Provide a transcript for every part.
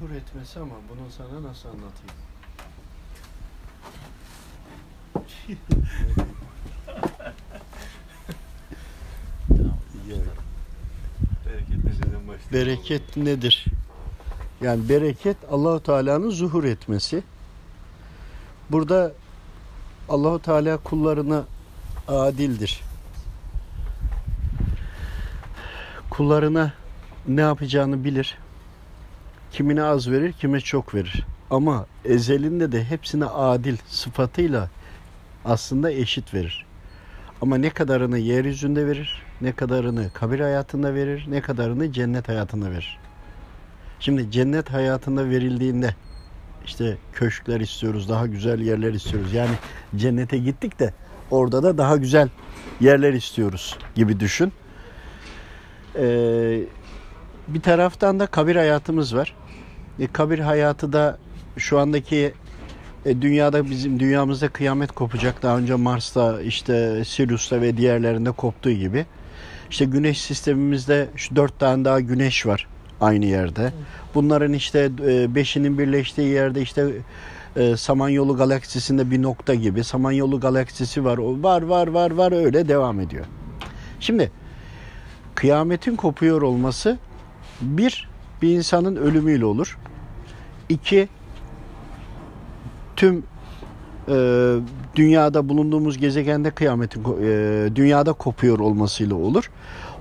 zuhur etmesi ama bunu sana nasıl anlatayım? Bereket. Bereket nedir? Yani bereket Allahu Teala'nın zuhur etmesi. Burada Allahu Teala kullarına adildir. Kullarına ne yapacağını bilir. Kimine az verir, kime çok verir. Ama ezelinde de hepsine adil sıfatıyla aslında eşit verir. Ama ne kadarını yeryüzünde verir, ne kadarını kabir hayatında verir, ne kadarını cennet hayatında verir. Şimdi cennet hayatında verildiğinde işte köşkler istiyoruz, daha güzel yerler istiyoruz. Yani cennete gittik de orada da daha güzel yerler istiyoruz gibi düşün. Ee, bir taraftan da kabir hayatımız var. E, kabir hayatı da şu andaki e, dünyada bizim dünyamızda kıyamet kopacak. Daha önce Mars'ta işte Sirius'ta ve diğerlerinde koptuğu gibi. İşte güneş sistemimizde şu dört tane daha güneş var aynı yerde. Bunların işte e, beşinin birleştiği yerde işte e, Samanyolu galaksisinde bir nokta gibi. Samanyolu galaksisi var. O var var var var öyle devam ediyor. Şimdi kıyametin kopuyor olması bir bir insanın ölümüyle olur. İki tüm e, dünyada bulunduğumuz gezegende kıyametin e, dünyada kopuyor olmasıyla olur.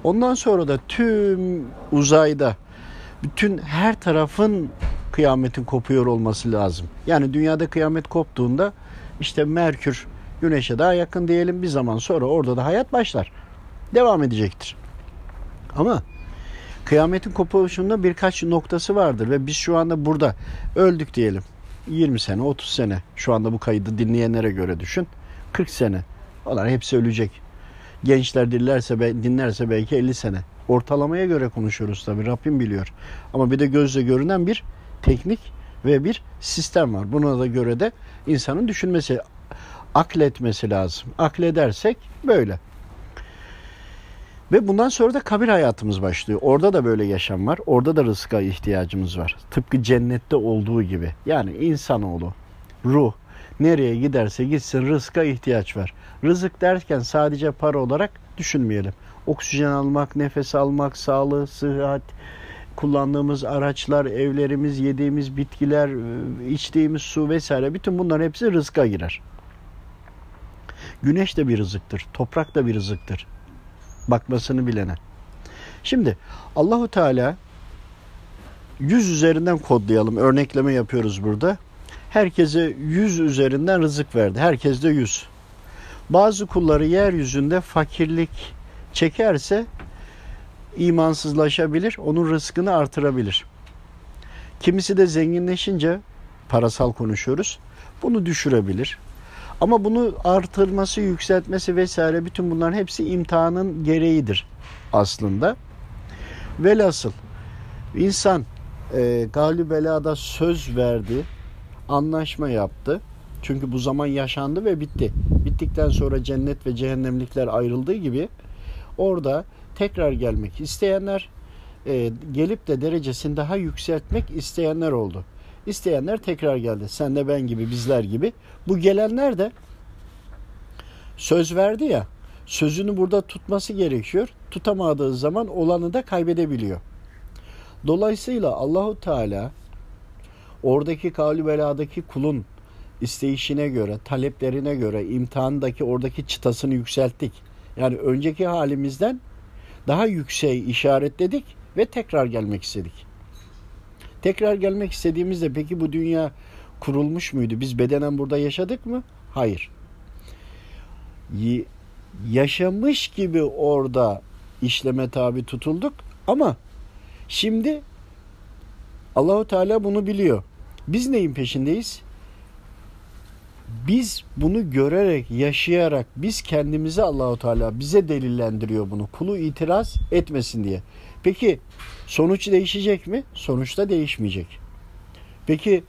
Ondan sonra da tüm uzayda bütün her tarafın kıyametin kopuyor olması lazım. Yani dünyada kıyamet koptuğunda işte Merkür Güneş'e daha yakın diyelim bir zaman sonra orada da hayat başlar. Devam edecektir. Ama kıyametin kopuşunda birkaç noktası vardır ve biz şu anda burada öldük diyelim. 20 sene, 30 sene şu anda bu kaydı dinleyenlere göre düşün. 40 sene. Onlar hepsi ölecek. Gençler dinlerse, dinlerse belki 50 sene. Ortalamaya göre konuşuyoruz tabii. Rabbim biliyor. Ama bir de gözle görünen bir teknik ve bir sistem var. Buna da göre de insanın düşünmesi, akletmesi lazım. Akledersek böyle. Ve bundan sonra da kabir hayatımız başlıyor. Orada da böyle yaşam var. Orada da rızka ihtiyacımız var. Tıpkı cennette olduğu gibi. Yani insanoğlu, ruh nereye giderse gitsin rızka ihtiyaç var. Rızık derken sadece para olarak düşünmeyelim. Oksijen almak, nefes almak, sağlığı, sıhhat, kullandığımız araçlar, evlerimiz, yediğimiz bitkiler, içtiğimiz su vesaire bütün bunların hepsi rızka girer. Güneş de bir rızıktır, toprak da bir rızıktır bakmasını bilene. Şimdi Allahu Teala yüz üzerinden kodlayalım. Örnekleme yapıyoruz burada. Herkese yüz üzerinden rızık verdi. Herkes de yüz. Bazı kulları yeryüzünde fakirlik çekerse imansızlaşabilir. Onun rızkını artırabilir. Kimisi de zenginleşince parasal konuşuyoruz. Bunu düşürebilir. Ama bunu artırması, yükseltmesi vesaire bütün bunların hepsi imtihanın gereğidir aslında. Velhasıl insan e, galü söz verdi, anlaşma yaptı. Çünkü bu zaman yaşandı ve bitti. Bittikten sonra cennet ve cehennemlikler ayrıldığı gibi orada tekrar gelmek isteyenler e, gelip de derecesini daha yükseltmek isteyenler oldu. İsteyenler tekrar geldi. Sen de ben gibi, bizler gibi. Bu gelenler de söz verdi ya, sözünü burada tutması gerekiyor. Tutamadığı zaman olanı da kaybedebiliyor. Dolayısıyla Allahu Teala oradaki kavli beladaki kulun isteyişine göre, taleplerine göre imtihandaki oradaki çıtasını yükselttik. Yani önceki halimizden daha yükseği işaretledik ve tekrar gelmek istedik. Tekrar gelmek istediğimizde peki bu dünya kurulmuş muydu? Biz bedenen burada yaşadık mı? Hayır. Yaşamış gibi orada işleme tabi tutulduk ama şimdi Allahu Teala bunu biliyor. Biz neyin peşindeyiz? Biz bunu görerek, yaşayarak biz kendimizi Allahu Teala bize delillendiriyor bunu. Kulu itiraz etmesin diye. Peki sonuç değişecek mi? Sonuçta değişmeyecek. Peki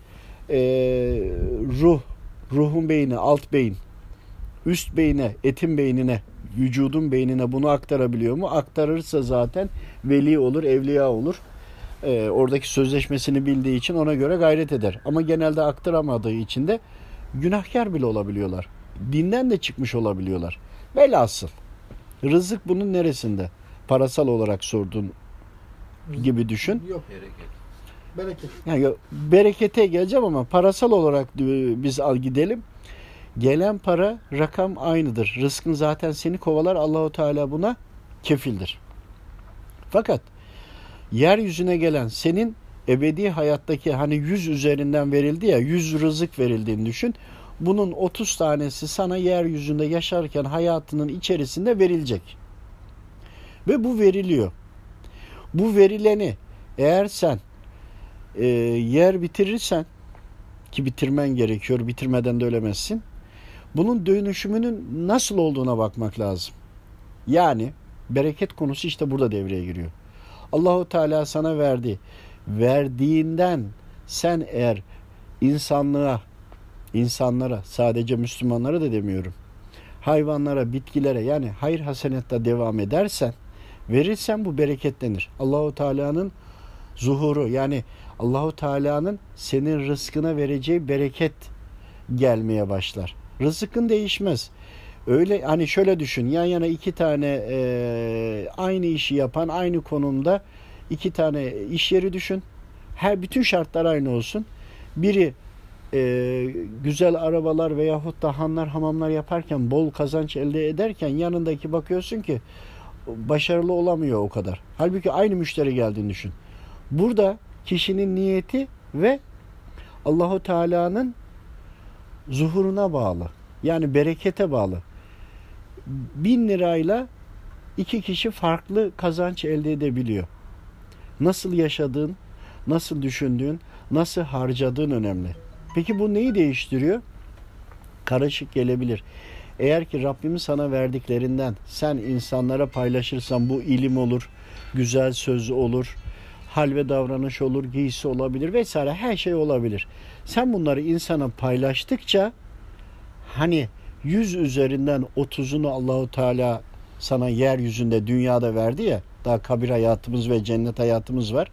e, ruh, ruhun beyni, alt beyin, üst beyine, etin beynine, vücudun beynine bunu aktarabiliyor mu? Aktarırsa zaten veli olur, evliya olur. e, oradaki sözleşmesini bildiği için ona göre gayret eder. Ama genelde aktaramadığı için de günahkar bile olabiliyorlar. Dinden de çıkmış olabiliyorlar. Velhasıl rızık bunun neresinde? Parasal olarak sorduğun gibi düşün. Yok Bereket. bereket. Yani berekete geleceğim ama parasal olarak biz al gidelim. Gelen para rakam aynıdır. Rızkın zaten seni kovalar. Allahu Teala buna kefildir. Fakat yeryüzüne gelen senin ebedi hayattaki hani 100 üzerinden verildi ya 100 rızık verildiğini düşün. Bunun 30 tanesi sana yeryüzünde yaşarken hayatının içerisinde verilecek. Ve bu veriliyor. Bu verileni eğer sen e, yer bitirirsen ki bitirmen gerekiyor bitirmeden de ölemezsin. Bunun dönüşümünün nasıl olduğuna bakmak lazım. Yani bereket konusu işte burada devreye giriyor. Allahu Teala sana verdi. Verdiğinden sen eğer insanlığa, insanlara, sadece Müslümanlara da demiyorum. Hayvanlara, bitkilere yani hayır hasenette devam edersen, verirsen bu bereketlenir. Allahu Teala'nın zuhuru yani Allahu Teala'nın senin rızkına vereceği bereket gelmeye başlar. Rızkın değişmez. Öyle hani şöyle düşün yan yana iki tane e, aynı işi yapan aynı konumda iki tane iş yeri düşün. Her bütün şartlar aynı olsun. Biri e, güzel arabalar veyahut da hanlar hamamlar yaparken bol kazanç elde ederken yanındaki bakıyorsun ki başarılı olamıyor o kadar. Halbuki aynı müşteri geldiğini düşün. Burada kişinin niyeti ve Allahu Teala'nın zuhuruna bağlı. Yani berekete bağlı. Bin lirayla iki kişi farklı kazanç elde edebiliyor. Nasıl yaşadığın, nasıl düşündüğün, nasıl harcadığın önemli. Peki bu neyi değiştiriyor? Karışık gelebilir. Eğer ki Rabbimin sana verdiklerinden sen insanlara paylaşırsan bu ilim olur, güzel söz olur, hal ve davranış olur, giysi olabilir vesaire her şey olabilir. Sen bunları insana paylaştıkça hani 100 üzerinden 30'unu Allahu Teala sana yeryüzünde dünyada verdi ya daha kabir hayatımız ve cennet hayatımız var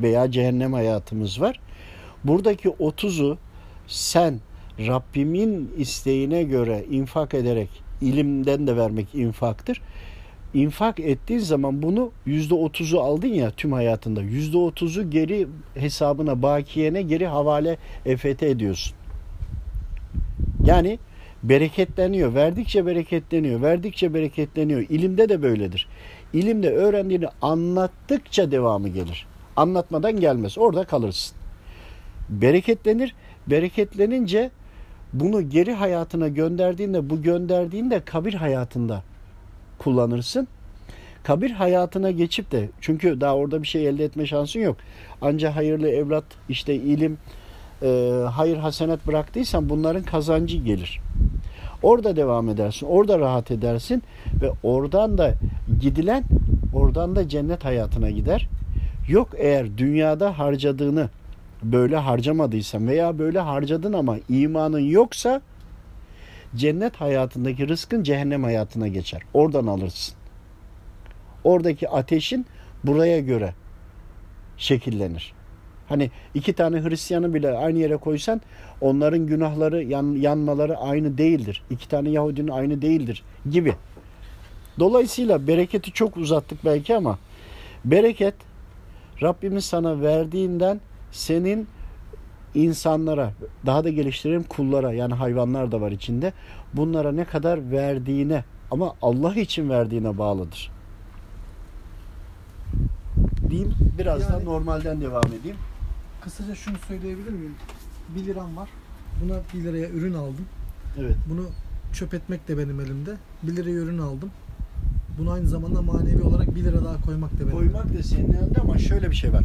veya cehennem hayatımız var. Buradaki 30'u sen Rabbimin isteğine göre infak ederek ilimden de vermek infaktır. İnfak ettiğin zaman bunu yüzde otuzu aldın ya tüm hayatında. Yüzde otuzu geri hesabına, bakiyene geri havale EFT ediyorsun. Yani bereketleniyor. Verdikçe bereketleniyor. Verdikçe bereketleniyor. İlimde de böyledir. İlimde öğrendiğini anlattıkça devamı gelir. Anlatmadan gelmez. Orada kalırsın. Bereketlenir. Bereketlenince bunu geri hayatına gönderdiğinde bu gönderdiğinde kabir hayatında kullanırsın. Kabir hayatına geçip de çünkü daha orada bir şey elde etme şansın yok. Anca hayırlı evlat, işte ilim, e, hayır hasenet bıraktıysan bunların kazancı gelir. Orada devam edersin, orada rahat edersin ve oradan da gidilen oradan da cennet hayatına gider. Yok eğer dünyada harcadığını böyle harcamadıysan veya böyle harcadın ama imanın yoksa cennet hayatındaki rızkın cehennem hayatına geçer. Oradan alırsın. Oradaki ateşin buraya göre şekillenir. Hani iki tane Hristiyanı bile aynı yere koysan onların günahları yan, yanmaları aynı değildir. İki tane Yahudinin aynı değildir gibi. Dolayısıyla bereketi çok uzattık belki ama bereket Rabbimiz sana verdiğinden senin insanlara daha da geliştirelim kullara yani hayvanlar da var içinde bunlara ne kadar verdiğine ama Allah için verdiğine bağlıdır. Diyeyim biraz da Yani- normalden devam edeyim. Kısaca şunu söyleyebilir miyim? 1 liram var. Buna 1 liraya ürün aldım. Evet. Bunu çöp etmek de benim elimde. 1 liraya ürün aldım. Bunu aynı zamanda manevi olarak 1 lira daha koymak da benim Koymak da senin elinde ama şöyle bir şey var.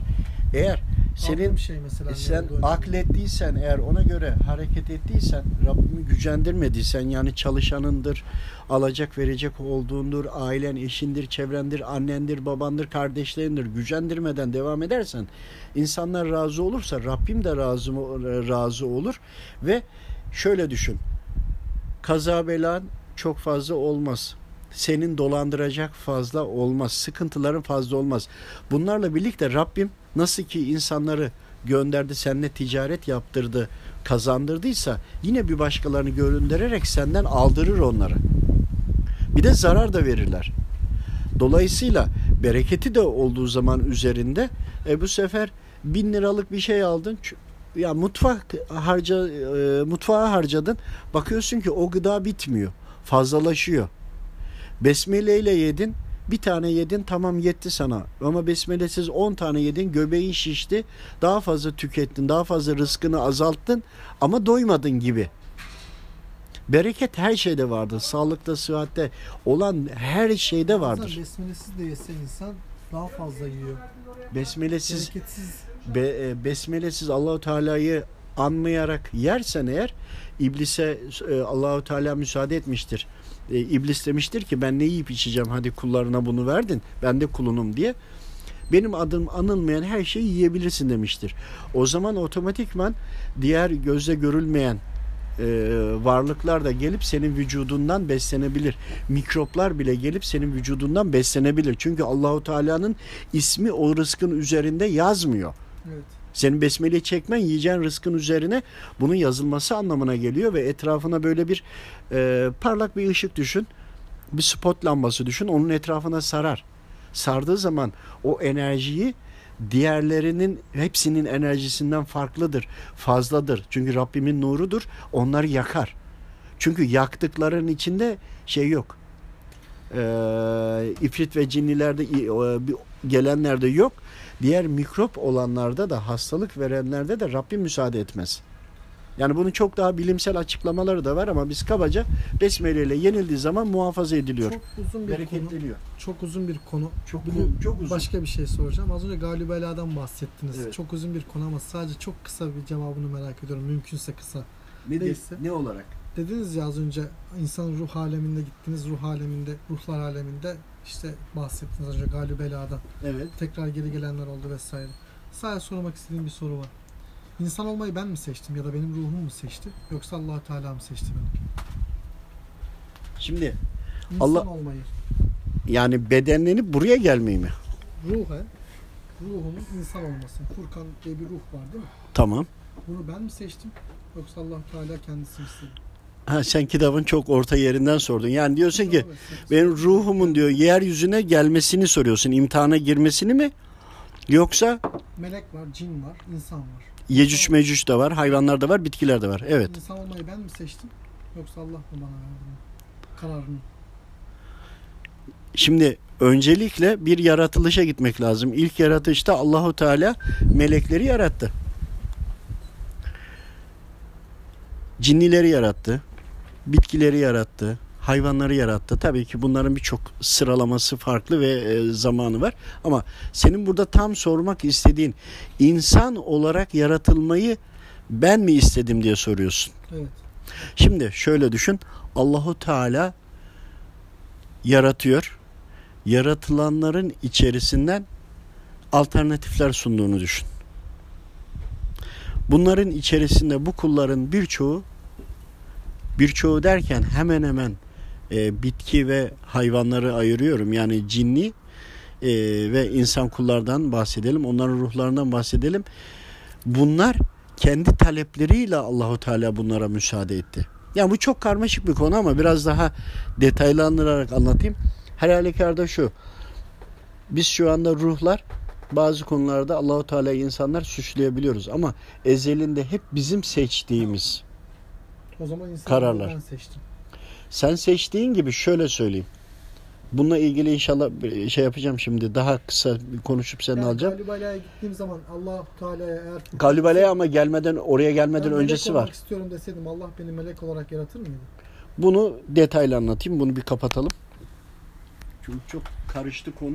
Eğer senin Aldığım şey mesela ne sen aklettiysen eğer ona göre hareket ettiysen Rabbimi gücendirmediysen yani çalışanındır alacak verecek olduğundur ailen eşindir çevrendir annendir babandır kardeşlerindir gücendirmeden devam edersen insanlar razı olursa Rabbim de razı razı olur. Ve şöyle düşün kaza belan çok fazla olmaz senin dolandıracak fazla olmaz. Sıkıntıların fazla olmaz. Bunlarla birlikte Rabbim nasıl ki insanları gönderdi, seninle ticaret yaptırdı, kazandırdıysa yine bir başkalarını göndererek senden aldırır onları. Bir de zarar da verirler. Dolayısıyla bereketi de olduğu zaman üzerinde e, bu sefer bin liralık bir şey aldın. Ya mutfak harca e, mutfağa harcadın. Bakıyorsun ki o gıda bitmiyor. Fazlalaşıyor. Besmele ile yedin. Bir tane yedin tamam yetti sana. Ama besmelesiz 10 tane yedin göbeğin şişti. Daha fazla tükettin. Daha fazla rızkını azalttın. Ama doymadın gibi. Bereket her şeyde vardır. Sağlıkta, sıhhatte olan her şeyde vardır. Besmelesiz de yese insan daha fazla yiyor. Besmelesiz Bereketsiz. be, e, besmelesiz Allahu Teala'yı anmayarak yersen eğer iblise e, Allahu Teala müsaade etmiştir. E, iblis demiştir ki ben ne yiyip içeceğim hadi kullarına bunu verdin. Ben de kulunum diye. Benim adım anılmayan her şeyi yiyebilirsin demiştir. O zaman otomatikman diğer gözle görülmeyen e, varlıklar da gelip senin vücudundan beslenebilir. Mikroplar bile gelip senin vücudundan beslenebilir. Çünkü Allahu Teala'nın ismi o rızkın üzerinde yazmıyor. Evet. Senin besmeleyi çekmen yiyeceğin rızkın üzerine bunun yazılması anlamına geliyor ve etrafına böyle bir e, parlak bir ışık düşün. Bir spot lambası düşün. Onun etrafına sarar. Sardığı zaman o enerjiyi diğerlerinin hepsinin enerjisinden farklıdır, fazladır. Çünkü Rabbimin nurudur. Onları yakar. Çünkü yaktıkların içinde şey yok. Ee, ifrit ve cinnilerde e, gelenlerde yok. Diğer mikrop olanlarda da hastalık verenlerde de Rabbim müsaade etmez. Yani bunun çok daha bilimsel açıklamaları da var ama biz kabaca besmele ile yenildiği zaman muhafaza ediliyor. Çok uzun bir konu. Çok uzun bir konu. Çok, Biliyorum. çok uzun. Başka bir şey soracağım. Az önce Galibela'dan bahsettiniz. Evet. Çok uzun bir konu ama sadece çok kısa bir cevabını merak ediyorum. Mümkünse kısa. ne, neyse. ne olarak? Dediniz ya az önce insan ruh aleminde gittiniz. Ruh aleminde, ruhlar aleminde işte bahsettiniz az önce Galibela'dan. Evet. Tekrar geri gelenler oldu vesaire. Sadece sormak istediğim bir soru var. İnsan olmayı ben mi seçtim ya da benim ruhum mu seçti? Yoksa allah Teala mı seçti beni? Şimdi İnsan Allah- olmayı. yani bedenlenip buraya gelmeyi mi? Ruhen, ruhumun insan olması. Furkan diye bir ruh var değil mi? Tamam. Bunu ben mi seçtim? Yoksa allah Teala kendisi mi istedi? Ha, sen kitabın çok orta yerinden sordun. Yani diyorsun ki benim ruhumun diyor yeryüzüne gelmesini soruyorsun. imtihana girmesini mi? Yoksa Melek var, cin var, insan var. Yecüc mecüc de var, hayvanlar da var, bitkiler de var. Evet. İnsan olmayı ben mi seçtim? Yoksa Allah mı bana verdi kararını? Şimdi öncelikle bir yaratılışa gitmek lazım. İlk yaratışta Allahu Teala melekleri yarattı. Cinnileri yarattı. Bitkileri yarattı. Hayvanları yarattı. Tabii ki bunların birçok sıralaması farklı ve e, zamanı var. Ama senin burada tam sormak istediğin insan olarak yaratılmayı ben mi istedim diye soruyorsun. Evet. Şimdi şöyle düşün. Allahu Teala yaratıyor. Yaratılanların içerisinden alternatifler sunduğunu düşün. Bunların içerisinde bu kulların birçoğu birçoğu derken hemen hemen e, bitki ve hayvanları ayırıyorum. Yani cinni e, ve insan kullardan bahsedelim. Onların ruhlarından bahsedelim. Bunlar kendi talepleriyle Allahu Teala bunlara müsaade etti. Yani bu çok karmaşık bir konu ama biraz daha detaylandırarak anlatayım. Her halükarda şu. Biz şu anda ruhlar bazı konularda Allahu Teala'yı insanlar suçlayabiliyoruz ama ezelinde hep bizim seçtiğimiz. O zaman insan Kararlar. ben seçtim. Sen seçtiğin gibi şöyle söyleyeyim. Bununla ilgili inşallah bir şey yapacağım şimdi. Daha kısa konuşup seni Yani alacağım. Galibale'ye gittiğim zaman Allah Teala'ya eğer Galibale'ye ama gelmeden oraya gelmeden Ben melek öncesi olmak var. istiyorum deseydim Allah beni melek olarak yaratır mıydı? Bunu detaylı anlatayım. Bunu bir kapatalım. Çünkü çok karıştı konu.